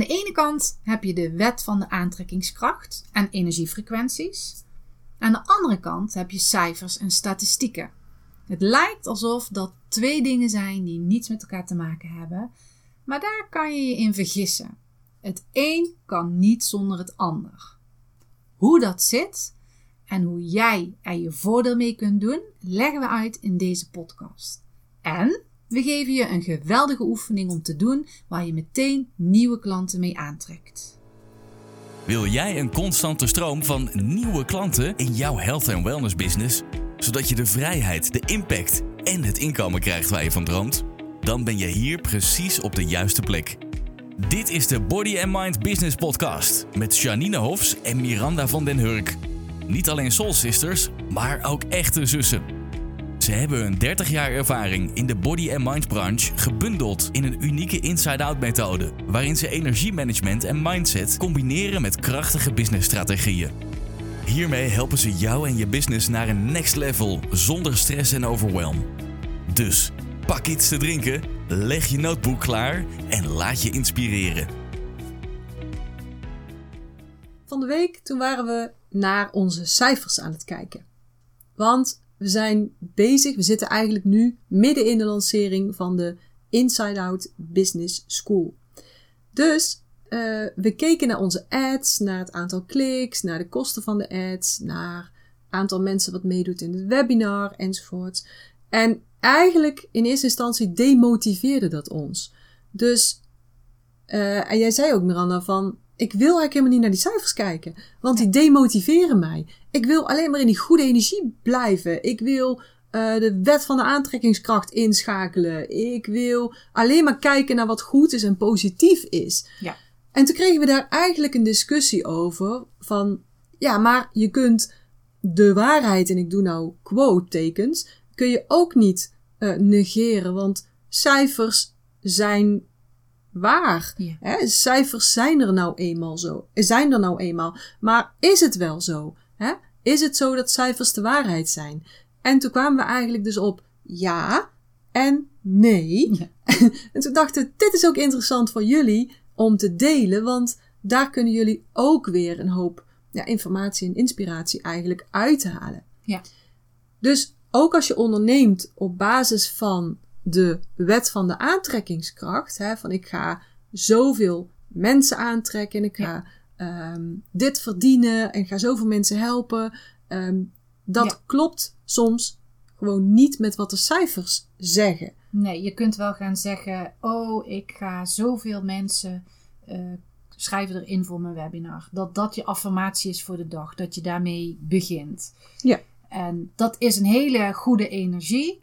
de ene kant heb je de wet van de aantrekkingskracht en energiefrequenties. Aan de andere kant heb je cijfers en statistieken. Het lijkt alsof dat twee dingen zijn die niets met elkaar te maken hebben, maar daar kan je je in vergissen. Het een kan niet zonder het ander. Hoe dat zit en hoe jij er je voordeel mee kunt doen, leggen we uit in deze podcast. En we geven je een geweldige oefening om te doen waar je meteen nieuwe klanten mee aantrekt. Wil jij een constante stroom van nieuwe klanten in jouw health en wellness business, zodat je de vrijheid, de impact en het inkomen krijgt waar je van droomt? Dan ben je hier precies op de juiste plek. Dit is de Body and Mind Business Podcast met Janine Hofs en Miranda van den Hurk. Niet alleen soul sisters, maar ook echte zussen. Ze hebben hun 30 jaar ervaring in de body and mind branche gebundeld in een unieke inside-out methode, waarin ze energiemanagement en mindset combineren met krachtige businessstrategieën. Hiermee helpen ze jou en je business naar een next level zonder stress en overwhelm. Dus pak iets te drinken, leg je notebook klaar en laat je inspireren. Van de week toen waren we naar onze cijfers aan het kijken. Want we zijn bezig, we zitten eigenlijk nu midden in de lancering van de Inside Out Business School. Dus uh, we keken naar onze ads, naar het aantal kliks, naar de kosten van de ads, naar aantal mensen wat meedoet in het webinar enzovoort. En eigenlijk in eerste instantie demotiveerde dat ons. Dus, uh, en jij zei ook Miranda van, ik wil eigenlijk helemaal niet naar die cijfers kijken. Want die demotiveren mij. Ik wil alleen maar in die goede energie blijven. Ik wil uh, de wet van de aantrekkingskracht inschakelen. Ik wil alleen maar kijken naar wat goed is en positief is. Ja. En toen kregen we daar eigenlijk een discussie over. Van ja, maar je kunt de waarheid, en ik doe nou quote tekens, kun je ook niet uh, negeren. Want cijfers zijn waar. Ja. Hè? Cijfers zijn er nou eenmaal zo. Zijn er nou eenmaal. Maar is het wel zo? Hè? Is het zo dat cijfers de waarheid zijn? En toen kwamen we eigenlijk dus op ja en nee. Ja. en toen dachten we, dit is ook interessant voor jullie om te delen, want daar kunnen jullie ook weer een hoop ja, informatie en inspiratie eigenlijk uithalen. Ja. Dus ook als je onderneemt op basis van de wet van de aantrekkingskracht, hè, van ik ga zoveel mensen aantrekken en ik ga Ja. ehm, dit verdienen en ga zoveel mensen helpen. ehm, dat Ja. klopt soms gewoon niet met wat de cijfers zeggen. Nee, je kunt wel gaan zeggen: Oh, ik ga zoveel mensen eh, schrijven erin voor mijn webinar. Dat dat je affirmatie is voor de dag, dat je daarmee begint. Ja. En dat is een hele goede energie.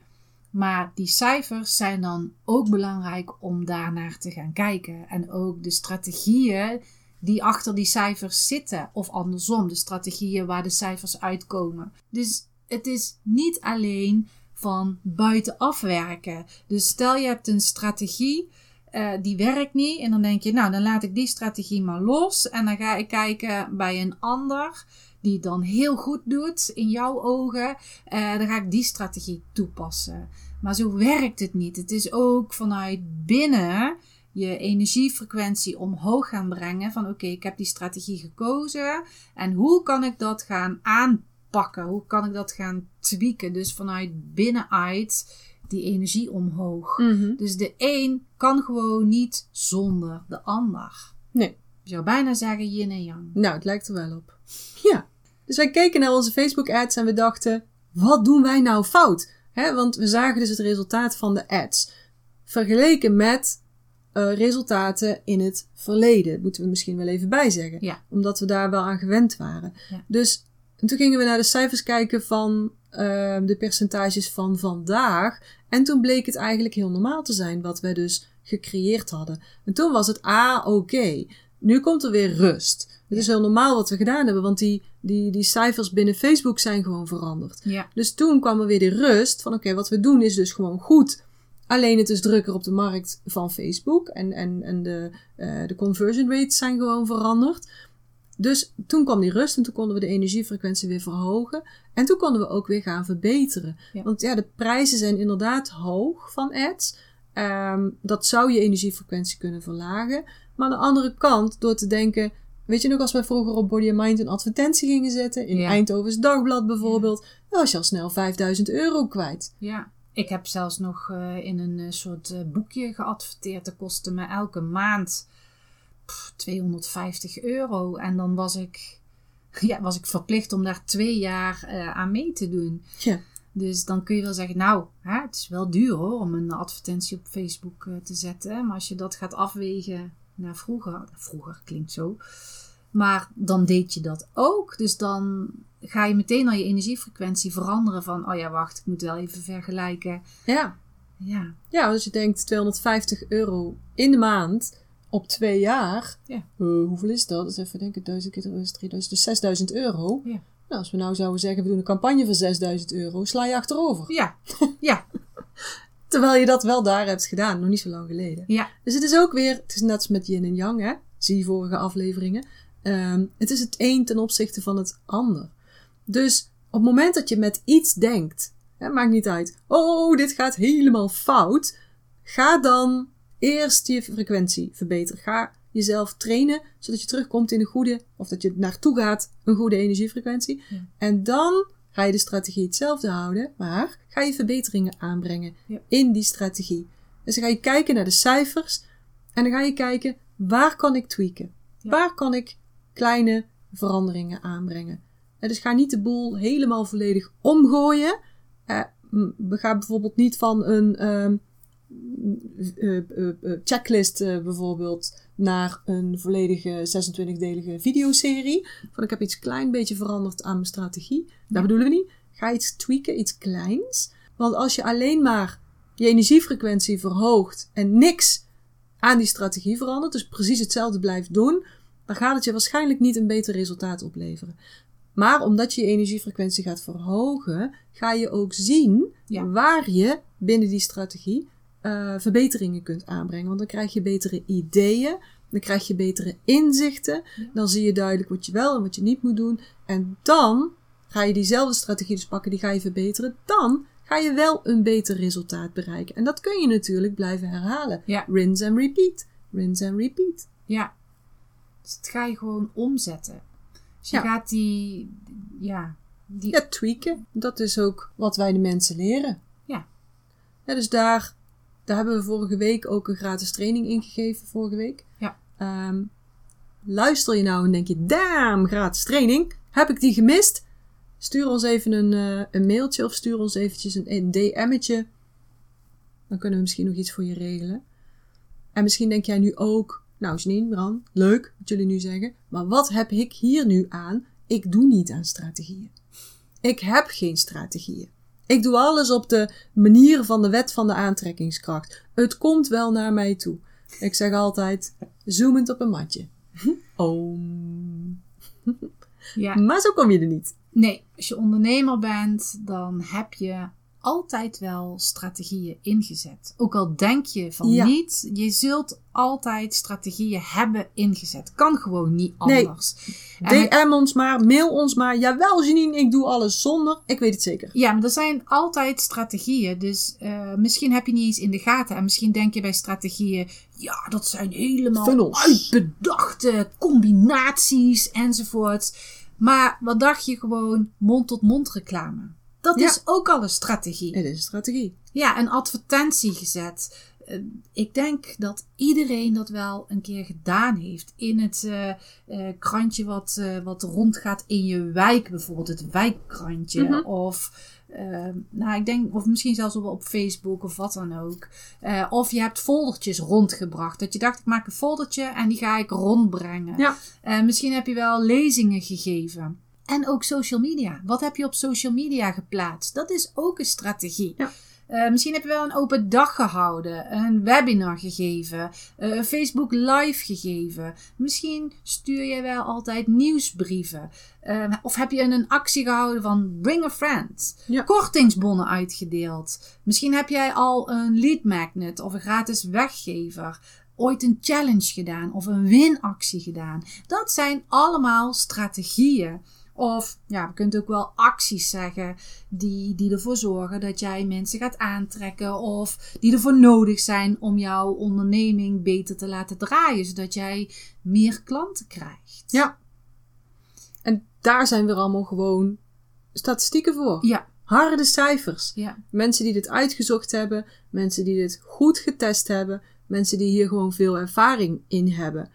Maar die cijfers zijn dan ook belangrijk om daarnaar te gaan kijken. En ook de strategieën die achter die cijfers zitten. Of andersom, de strategieën waar de cijfers uitkomen. Dus het is niet alleen van buitenaf werken. Dus stel je hebt een strategie, eh, die werkt niet. En dan denk je, nou dan laat ik die strategie maar los. En dan ga ik kijken bij een ander die het dan heel goed doet in jouw ogen. eh, dan ga ik die strategie toepassen. Maar zo werkt het niet. Het is ook vanuit binnen je energiefrequentie omhoog gaan brengen. Van oké, ik heb die strategie gekozen. En hoe kan ik dat gaan aanpakken? Hoe kan ik dat gaan tweaken? Dus vanuit binnenuit die energie omhoog. Dus de een kan gewoon niet zonder de ander. Nee. Je zou bijna zeggen yin en yang. Nou, het lijkt er wel op. Ja. Dus wij keken naar onze Facebook ads en we dachten, wat doen wij nou fout? Want we zagen dus het resultaat van de ads. Vergeleken met eh, resultaten in het verleden. Dat moeten we misschien wel even bijzeggen. Ja. Omdat we daar wel aan gewend waren. Ja. Dus en toen gingen we naar de cijfers kijken van eh, de percentages van vandaag. En toen bleek het eigenlijk heel normaal te zijn wat we dus gecreëerd hadden. En toen was het, ah, oké. Nu komt er weer rust. Het is heel normaal wat we gedaan hebben, want die, die, die cijfers binnen Facebook zijn gewoon veranderd. Ja. Dus toen kwam er weer de rust van oké, wat we doen is dus gewoon goed. Alleen het is drukker op de markt van Facebook en, en, en de, eh, de conversion rates zijn gewoon veranderd. Dus toen kwam die rust en toen konden we de energiefrequentie weer verhogen. En toen konden we ook weer gaan verbeteren. Ja. Want ja, de prijzen zijn inderdaad hoog van ads. Ehm, dat zou je energiefrequentie kunnen verlagen. Maar aan de andere kant, door te denken... Weet je nog, als wij vroeger op Body and Mind een advertentie gingen zetten... in Ja. Eindhovens Dagblad bijvoorbeeld... dan was je al snel 5000 euro kwijt. Ja, ik heb zelfs nog eh, in een eh, soort eh, boekje geadverteerd. Dat kostte me elke maand pff, 250 euro. En dan was ik, ja, was ik verplicht om daar twee jaar aan mee te doen. Ja. Dus dan kun je wel zeggen, nou, hè, het is wel duur hoor om een advertentie op Facebook te zetten. Maar als je dat gaat afwegen naar vroeger, vroeger klinkt zo. Maar dan deed je dat ook. Dus dan ga je meteen al je energiefrequentie veranderen van, oh ja, wacht, ik moet wel even vergelijken. Ja. Ja, Ja, als je denkt 250 euro in de maand op twee jaar. Ja. eh, hoeveel is dat? Dus even denken, 1000 keer 1000, 3000, dus 6000 euro. Ja. Nou, als we nou zouden zeggen, we doen een campagne voor 6000 euro, sla je achterover. ja, ja, Terwijl je dat wel daar hebt gedaan, nog niet zo lang geleden. ja, Dus het is ook weer, het is net als met yin en yang, hè? Zie je vorige afleveringen. Ehm, het is het een ten opzichte van het ander. Dus op het moment dat je met iets denkt, hè, maakt niet uit, oh, dit gaat helemaal fout, ga dan eerst je frequentie verbeteren. Ga jezelf trainen, zodat je terugkomt in een goede, of dat je naartoe gaat, een goede energiefrequentie. Ja. En dan ga je de strategie hetzelfde houden, maar ga je verbeteringen aanbrengen Ja. in die strategie. Dus dan ga je kijken naar de cijfers en dan ga je kijken waar kan ik tweaken? Ja. Waar kan ik kleine veranderingen aanbrengen? En dus ga niet de boel helemaal volledig omgooien. Eh, we gaan bijvoorbeeld niet van een ehm, eh, eh, checklist bijvoorbeeld naar een volledige 26-delige videoserie. Van ik heb iets klein beetje veranderd aan mijn strategie. Dat bedoelen we niet. Ga iets tweaken, iets kleins. Want als je alleen maar je energiefrequentie verhoogt en niks aan die strategie verandert, dus precies hetzelfde blijft doen, dan gaat het je waarschijnlijk niet een beter resultaat opleveren. Maar omdat je je energiefrequentie gaat verhogen, ga je ook zien Ja. waar je binnen die strategie eh, verbeteringen kunt aanbrengen. Want dan krijg je betere ideeën, dan krijg je betere inzichten, dan zie je duidelijk wat je wel en wat je niet moet doen. En dan ga je diezelfde strategie dus pakken, die ga je verbeteren. Dan ga je wel een beter resultaat bereiken. En dat kun je natuurlijk blijven herhalen. Ja. Rinse and repeat. Rinse and repeat. ja. Dus het ga je gewoon omzetten. Dus je Ja. gaat die, ja, die, Ja, tweaken. Dat is ook wat wij de mensen leren. Ja. Ja, dus daar, daar hebben we vorige week ook een gratis training in gegeven. Vorige week. Ja. Ehm, luister je nou en denk je, damn, gratis training. Heb ik die gemist? Stuur ons even een, eh, een mailtje of stuur ons eventjes een, een DM'tje. Dan kunnen we misschien nog iets voor je regelen. En misschien denk jij nu ook, nou Janine, Bran, leuk wat jullie nu zeggen. Maar wat heb ik hier nu aan? Ik doe niet aan strategieën. Ik heb geen strategieën. Ik doe alles op de manier van de wet van de aantrekkingskracht. Het komt wel naar mij toe. Ik zeg altijd, zoomend op een matje. Oom. ja. Maar zo kom je er niet. Nee, als je ondernemer bent, dan heb je altijd wel strategieën ingezet. Ook al denk je van Ja. niet, je zult altijd strategieën hebben ingezet. Kan gewoon niet Nee. anders. Het- DM ons maar, mail ons maar. Jawel Janine, ik doe alles zonder. Ik weet het zeker. Ja, maar er zijn altijd strategieën. Dus eh, misschien heb je niet eens in de gaten. En misschien denk je bij strategieën. Ja, dat zijn helemaal uitbedachte combinaties enzovoort. Maar wat dacht je gewoon mond-tot-mond reclame? Dat Ja. is ook al een strategie. Het is een strategie. Ja, een advertentie gezet. Eh, ik denk dat iedereen dat wel een keer gedaan heeft. In het eh, eh, krantje wat, wat rondgaat in je wijk, bijvoorbeeld het wijkkrantje. Mhm. Of, nou, ik denk, of misschien zelfs wel op Facebook of wat dan ook. Of je hebt foldertjes rondgebracht. Dat je dacht, ik maak een foldertje en die ga ik rondbrengen. Ja. Misschien heb je wel lezingen gegeven. En ook social media. Wat heb je op social media geplaatst? Dat is ook een strategie. Ja. Eh, misschien heb je wel een open dag gehouden, een webinar gegeven, eh, een Facebook live gegeven. Misschien stuur je wel altijd nieuwsbrieven. Eh, of heb je een actie gehouden van Bring a Friend. Ja. Kortingsbonnen uitgedeeld. Misschien heb jij al een lead magnet of een gratis weggever. Ooit een challenge gedaan of een winactie gedaan. Dat zijn allemaal strategieën Of ja, we kunnen ook wel acties zeggen die, die ervoor zorgen dat jij mensen gaat aantrekken. Of die ervoor nodig zijn om jouw onderneming beter te laten draaien. Zodat jij meer klanten krijgt. Ja. En daar zijn weer allemaal gewoon statistieken voor. Ja, Harde cijfers. ja, Mensen die dit uitgezocht hebben, mensen die dit goed getest hebben, mensen die hier gewoon veel ervaring in hebben.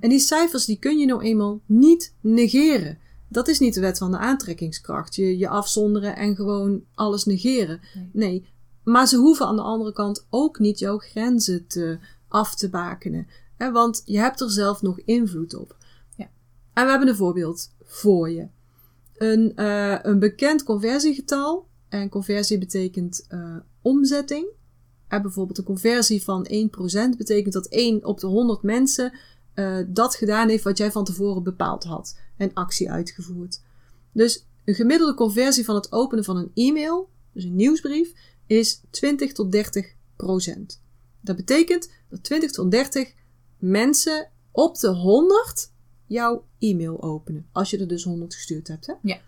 En die cijfers die kun je nou eenmaal niet negeren. Dat is niet de wet van de aantrekkingskracht. Je, je afzonderen en gewoon alles negeren. Nee. Nee. Maar ze hoeven aan de andere kant ook niet jouw grenzen te, af te bakenen. Hè, want je hebt er zelf nog invloed op. Ja. En we hebben een voorbeeld voor je. Een, eh, een bekend conversiegetal. En conversie betekent eh, omzetting. En bijvoorbeeld een conversie van 1% betekent dat 1 op de 100 mensen eh, dat gedaan heeft wat jij van tevoren bepaald had. En actie uitgevoerd. Dus een gemiddelde conversie van het openen van een e-mail, dus een nieuwsbrief, is 20 tot 30 procent. Dat betekent dat 20 tot 30 mensen op de 100 jouw e-mail openen. Als je er dus 100 gestuurd hebt. Hè? Ja.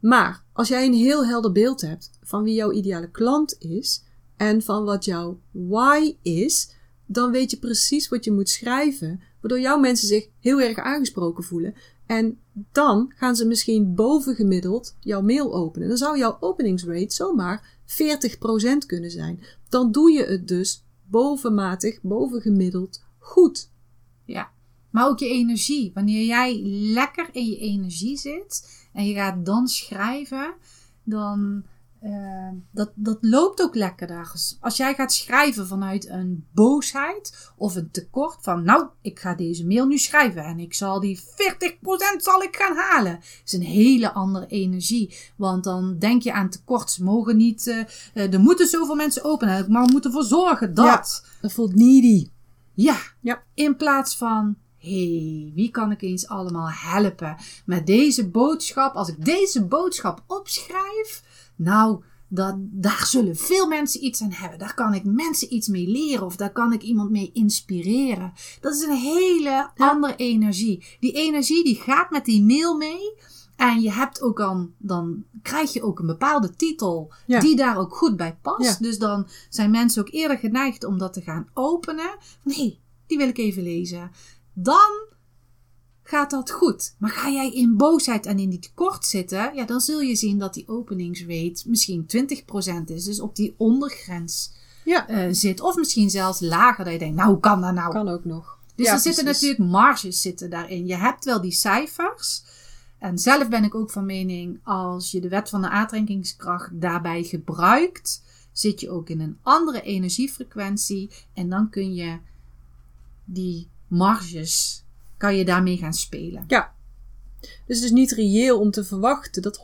Maar als jij een heel helder beeld hebt van wie jouw ideale klant is en van wat jouw why is, dan weet je precies wat je moet schrijven, waardoor jouw mensen zich heel erg aangesproken voelen. En dan gaan ze misschien bovengemiddeld jouw mail openen. Dan zou jouw openingsrate zomaar 40% kunnen zijn. Dan doe je het dus bovenmatig, bovengemiddeld goed. ja. Maar ook je energie. Wanneer jij lekker in je energie zit en je gaat dan schrijven, dan eh, dat, dat loopt ook lekker daar. Als jij gaat schrijven vanuit een boosheid of een tekort van, nou, ik ga deze mail nu schrijven en ik zal die 40% zal ik gaan halen. is een hele andere energie. Want dan denk je aan tekort. Ze mogen niet, eh, er moeten zoveel mensen openen. Maar we moeten ervoor zorgen dat. Dat voelt needy. Ja. Ja. In plaats van, hey, wie kan ik eens allemaal helpen met deze boodschap? Als ik deze boodschap opschrijf, nou, dat, daar zullen veel mensen iets aan hebben. Daar kan ik mensen iets mee leren of daar kan ik iemand mee inspireren. Dat is een hele andere energie. Die energie die gaat met die mail mee. En je hebt ook dan, dan krijg je ook een bepaalde titel Ja. die daar ook goed bij past. Ja. Dus dan zijn mensen ook eerder geneigd om dat te gaan openen. Van hé, die wil ik even lezen. Dan gaat dat goed. Maar ga jij in boosheid en in die tekort zitten, ja, dan zul je zien dat die openingsrate misschien 20% is. Dus op die ondergrens Ja, eh, zit. Of misschien zelfs lager, dat je denkt, nou hoe kan dat nou? kan ook nog. Dus Ja, er zitten natuurlijk marges zitten daarin. Je hebt wel die cijfers. En zelf ben ik ook van mening, als je de wet van de aantrekkingskracht daarbij gebruikt, zit je ook in een andere energiefrequentie. En dan kun je die marges, kan je daarmee gaan spelen. Ja. Dus het is niet reëel om te verwachten dat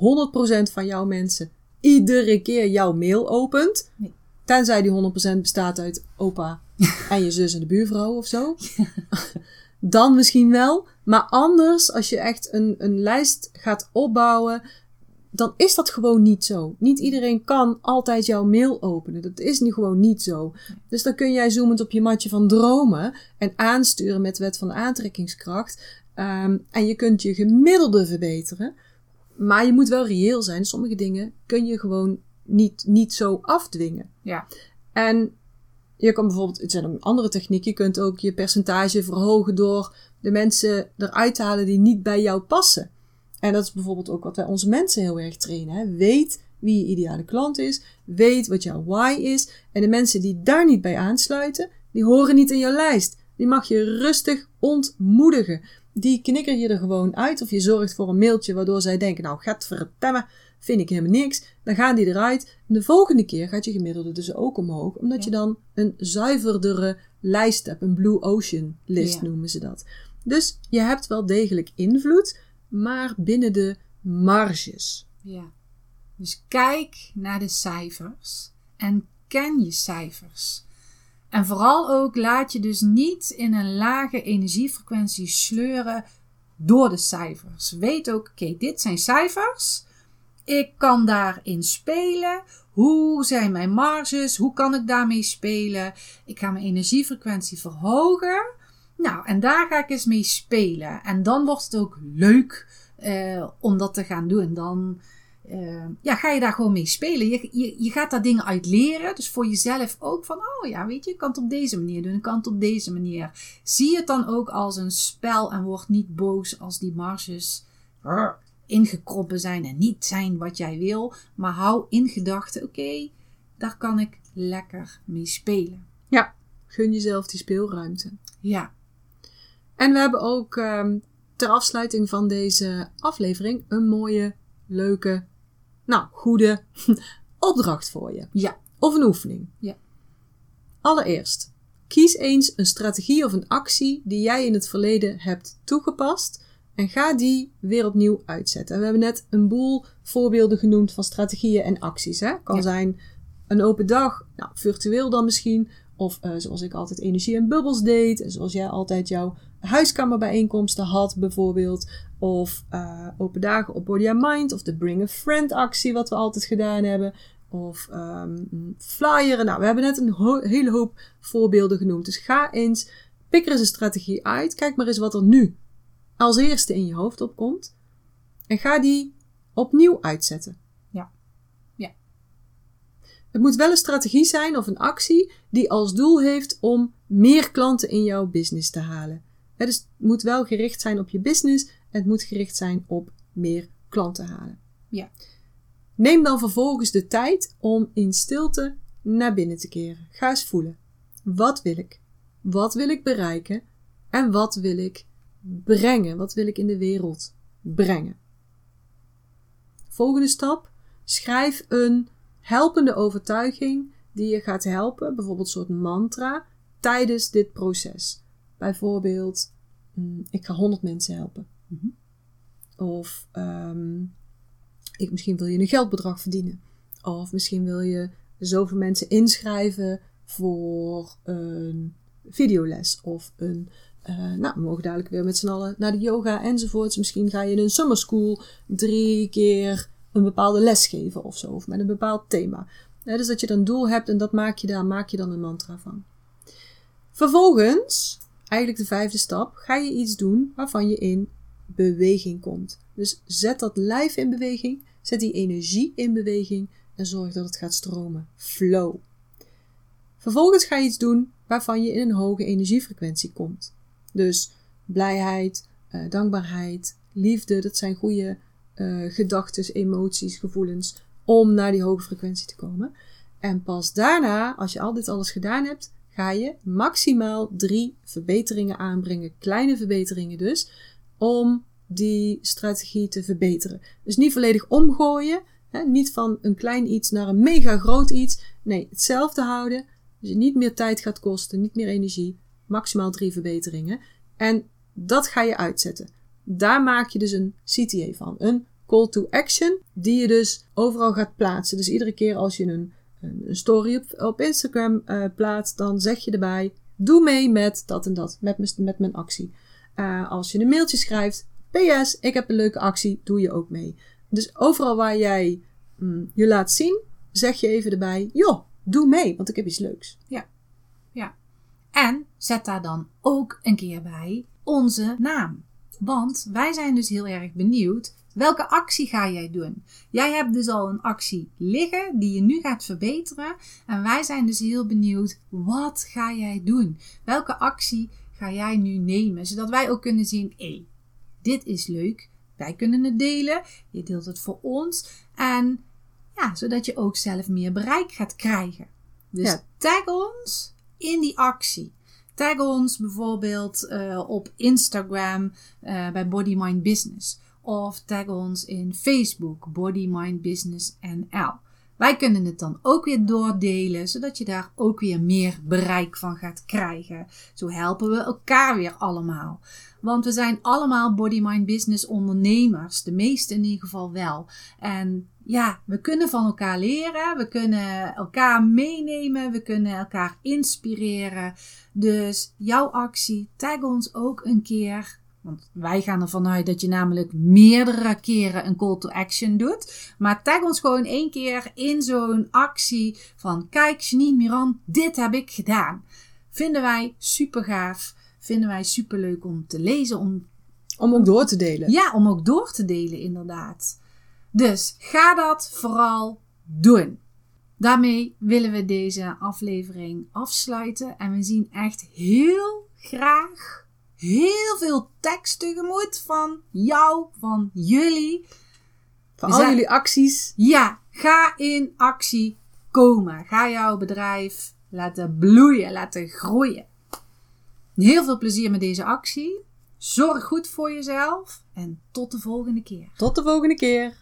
100% van jouw mensen iedere keer jouw mail opent. Nee. Tenzij die 100% bestaat uit opa en je zus en de buurvrouw of zo. Dan misschien wel. Maar anders, als je echt een, een lijst gaat opbouwen, dan is dat gewoon niet zo. Niet iedereen kan altijd jouw mail openen. Dat is nu gewoon niet zo. Dus dan kun jij zoomend op je matje van dromen en aansturen met de wet van de aantrekkingskracht. Ehm, en je kunt je gemiddelde verbeteren. Maar je moet wel reëel zijn. Sommige dingen kun je gewoon niet, niet zo afdwingen. Ja, En je kan bijvoorbeeld, het zijn een andere techniek, je kunt ook je percentage verhogen door de mensen eruit te halen die niet bij jou passen. En dat is bijvoorbeeld ook wat wij onze mensen heel erg trainen. Hè? Weet wie je ideale klant is, weet wat jouw why is. En de mensen die daar niet bij aansluiten, die horen niet in jouw lijst. Die mag je rustig ontmoedigen. Die knikker je er gewoon uit of je zorgt voor een mailtje waardoor zij denken, nou gaat vertemmen, vind ik helemaal niks. Dan gaan die eruit. En de volgende keer gaat je gemiddelde dus ook omhoog, omdat je dan een zuiverdere lijst hebt. Een Blue Ocean list Ja. noemen ze dat. Dus je hebt wel degelijk invloed, maar binnen de marges. ja. Dus kijk naar de cijfers en ken je cijfers. En vooral ook laat je dus niet in een lage energiefrequentie sleuren door de cijfers. Weet ook, oké, dit zijn cijfers. Ik kan daarin spelen. Hoe zijn mijn marges? Hoe kan ik daarmee spelen? Ik ga mijn energiefrequentie verhogen. Nou, en daar ga ik eens mee spelen. En dan wordt het ook leuk. eh, om dat te gaan doen. Dan eh, ja, ga je daar gewoon mee spelen. Je, je, je gaat daar dingen uit leren. Dus voor jezelf ook van, oh ja, weet je, ik kan het op deze manier doen. Ik kan het op deze manier. Zie het dan ook als een spel en word niet boos als die marges ingekroppen zijn en niet zijn wat jij wil. Maar hou in gedachten, oké, daar kan ik lekker mee spelen. Ja, gun jezelf die speelruimte. Ja, En we hebben ook ehm, ter afsluiting van deze aflevering een mooie, leuke, nou, goede opdracht voor je. ja, Of een oefening. Ja. Allereerst, kies eens een strategie of een actie die jij in het verleden hebt toegepast en ga die weer opnieuw uitzetten. En we hebben net een boel voorbeelden genoemd van strategieën en acties. Hè? Kan Ja. zijn een open dag, nou, virtueel dan misschien. Of eh, zoals ik altijd energie en bubbels deed. En zoals jij altijd jouw huiskamerbijeenkomsten had bijvoorbeeld. Of eh, open dagen op Body and Mind. Of de Bring a Friend actie wat we altijd gedaan hebben. Of ehm flyeren. Nou, we hebben net een ho- hele hoop voorbeelden genoemd. Dus ga eens, pik er eens een strategie uit. Kijk maar eens wat er nu als eerste in je hoofd opkomt. En ga die opnieuw uitzetten. Ja. Ja. Het moet wel een strategie zijn of een actie die als doel heeft om meer klanten in jouw business te halen. Dus het moet wel gericht zijn op je business het moet gericht zijn op meer klanten halen. Ja. Neem dan vervolgens de tijd om in stilte naar binnen te keren. Ga eens voelen. Wat wil ik? Wat wil ik bereiken? En wat wil ik brengen? Wat wil ik in de wereld brengen? Volgende stap. Schrijf een helpende overtuiging die je gaat helpen, bijvoorbeeld een soort mantra, tijdens dit proces. Bijvoorbeeld, mm, ik ga 100 mensen helpen. Mhm. Of ehm, ik, misschien wil je een geldbedrag verdienen. Of misschien wil je zoveel mensen inschrijven voor een videoles. Of een, eh, nou, we mogen dadelijk weer met z'n allen naar de yoga enzovoorts. Misschien ga je in een summer school drie keer een bepaalde les geven of zo. Of met een bepaald thema. Hè, dus dat je dan een doel hebt en dat maak je daar, maak je dan een mantra van. Vervolgens, eigenlijk de vijfde stap, ga je iets doen waarvan je in beweging komt. Dus zet dat lijf in beweging, zet die energie in beweging en zorg dat het gaat stromen. Flow. Vervolgens ga je iets doen waarvan je in een hoge energiefrequentie komt. Dus blijheid, eh, dankbaarheid, liefde, dat zijn goede eh gedachten, emoties, gevoelens om naar die hoge frequentie te komen. En pas daarna, als je al dit alles gedaan hebt, ga je maximaal drie verbeteringen aanbrengen, kleine verbeteringen dus, om die strategie te verbeteren. Dus niet volledig omgooien, hè, niet van een klein iets naar een mega groot iets. Nee, hetzelfde houden. Dus je niet meer tijd gaat kosten, niet meer energie, maximaal drie verbeteringen. En dat ga je uitzetten. Daar maak je dus een CTA van, een call to action, die je dus overal gaat plaatsen. Dus iedere keer als je een, een, story op, op Instagram eh, plaatst, dan zeg je erbij: doe mee met dat en dat, met, met mijn actie. Eh, als je een mailtje schrijft, PS, ik heb een leuke actie, doe je ook mee. Dus overal waar jij mm, je laat zien, zeg je even erbij: joh, doe mee, want ik heb iets leuks. En zet daar dan ook een keer bij onze naam. Want wij zijn dus heel erg benieuwd. Welke actie ga jij doen? Jij hebt dus al een actie liggen die je nu gaat verbeteren. En wij zijn dus heel benieuwd. Wat ga jij doen? Welke actie ga jij nu nemen? Zodat wij ook kunnen zien. Hé, dit is leuk. Wij kunnen het delen. Je deelt het voor ons. En ja, zodat je ook zelf meer bereik gaat krijgen. Dus Ja. tag ons in die actie. Tag ons bijvoorbeeld eh, op Instagram eh, bij Body Mind Business. Of tag ons in Facebook Body Mind Business NL. Wij kunnen het dan ook weer doordelen, zodat je daar ook weer meer bereik van gaat krijgen. Zo helpen we elkaar weer allemaal. Want we zijn allemaal body mind business ondernemers. De meeste in ieder geval wel. En ja, we kunnen van elkaar leren. We kunnen elkaar meenemen. We kunnen elkaar inspireren. Dus jouw actie, tag ons ook een keer. Want wij gaan ervan uit dat je namelijk meerdere keren een call to action doet. Maar tag ons gewoon één keer in zo'n actie van kijk Janine Miran, dit heb ik gedaan. Vinden wij super gaaf. Vinden wij super leuk om te lezen, om Om ook door te delen. Ja, om ook door te delen, inderdaad. Dus ga dat vooral doen. Daarmee willen we deze aflevering afsluiten. En we zien echt heel graag heel veel tekst tegemoet van jou, van jullie. We al jullie acties. Ja, ga in actie komen. Ga jouw bedrijf laten bloeien, laten groeien. Heel veel plezier met deze actie. Zorg goed voor jezelf en tot de volgende keer. Tot de volgende keer.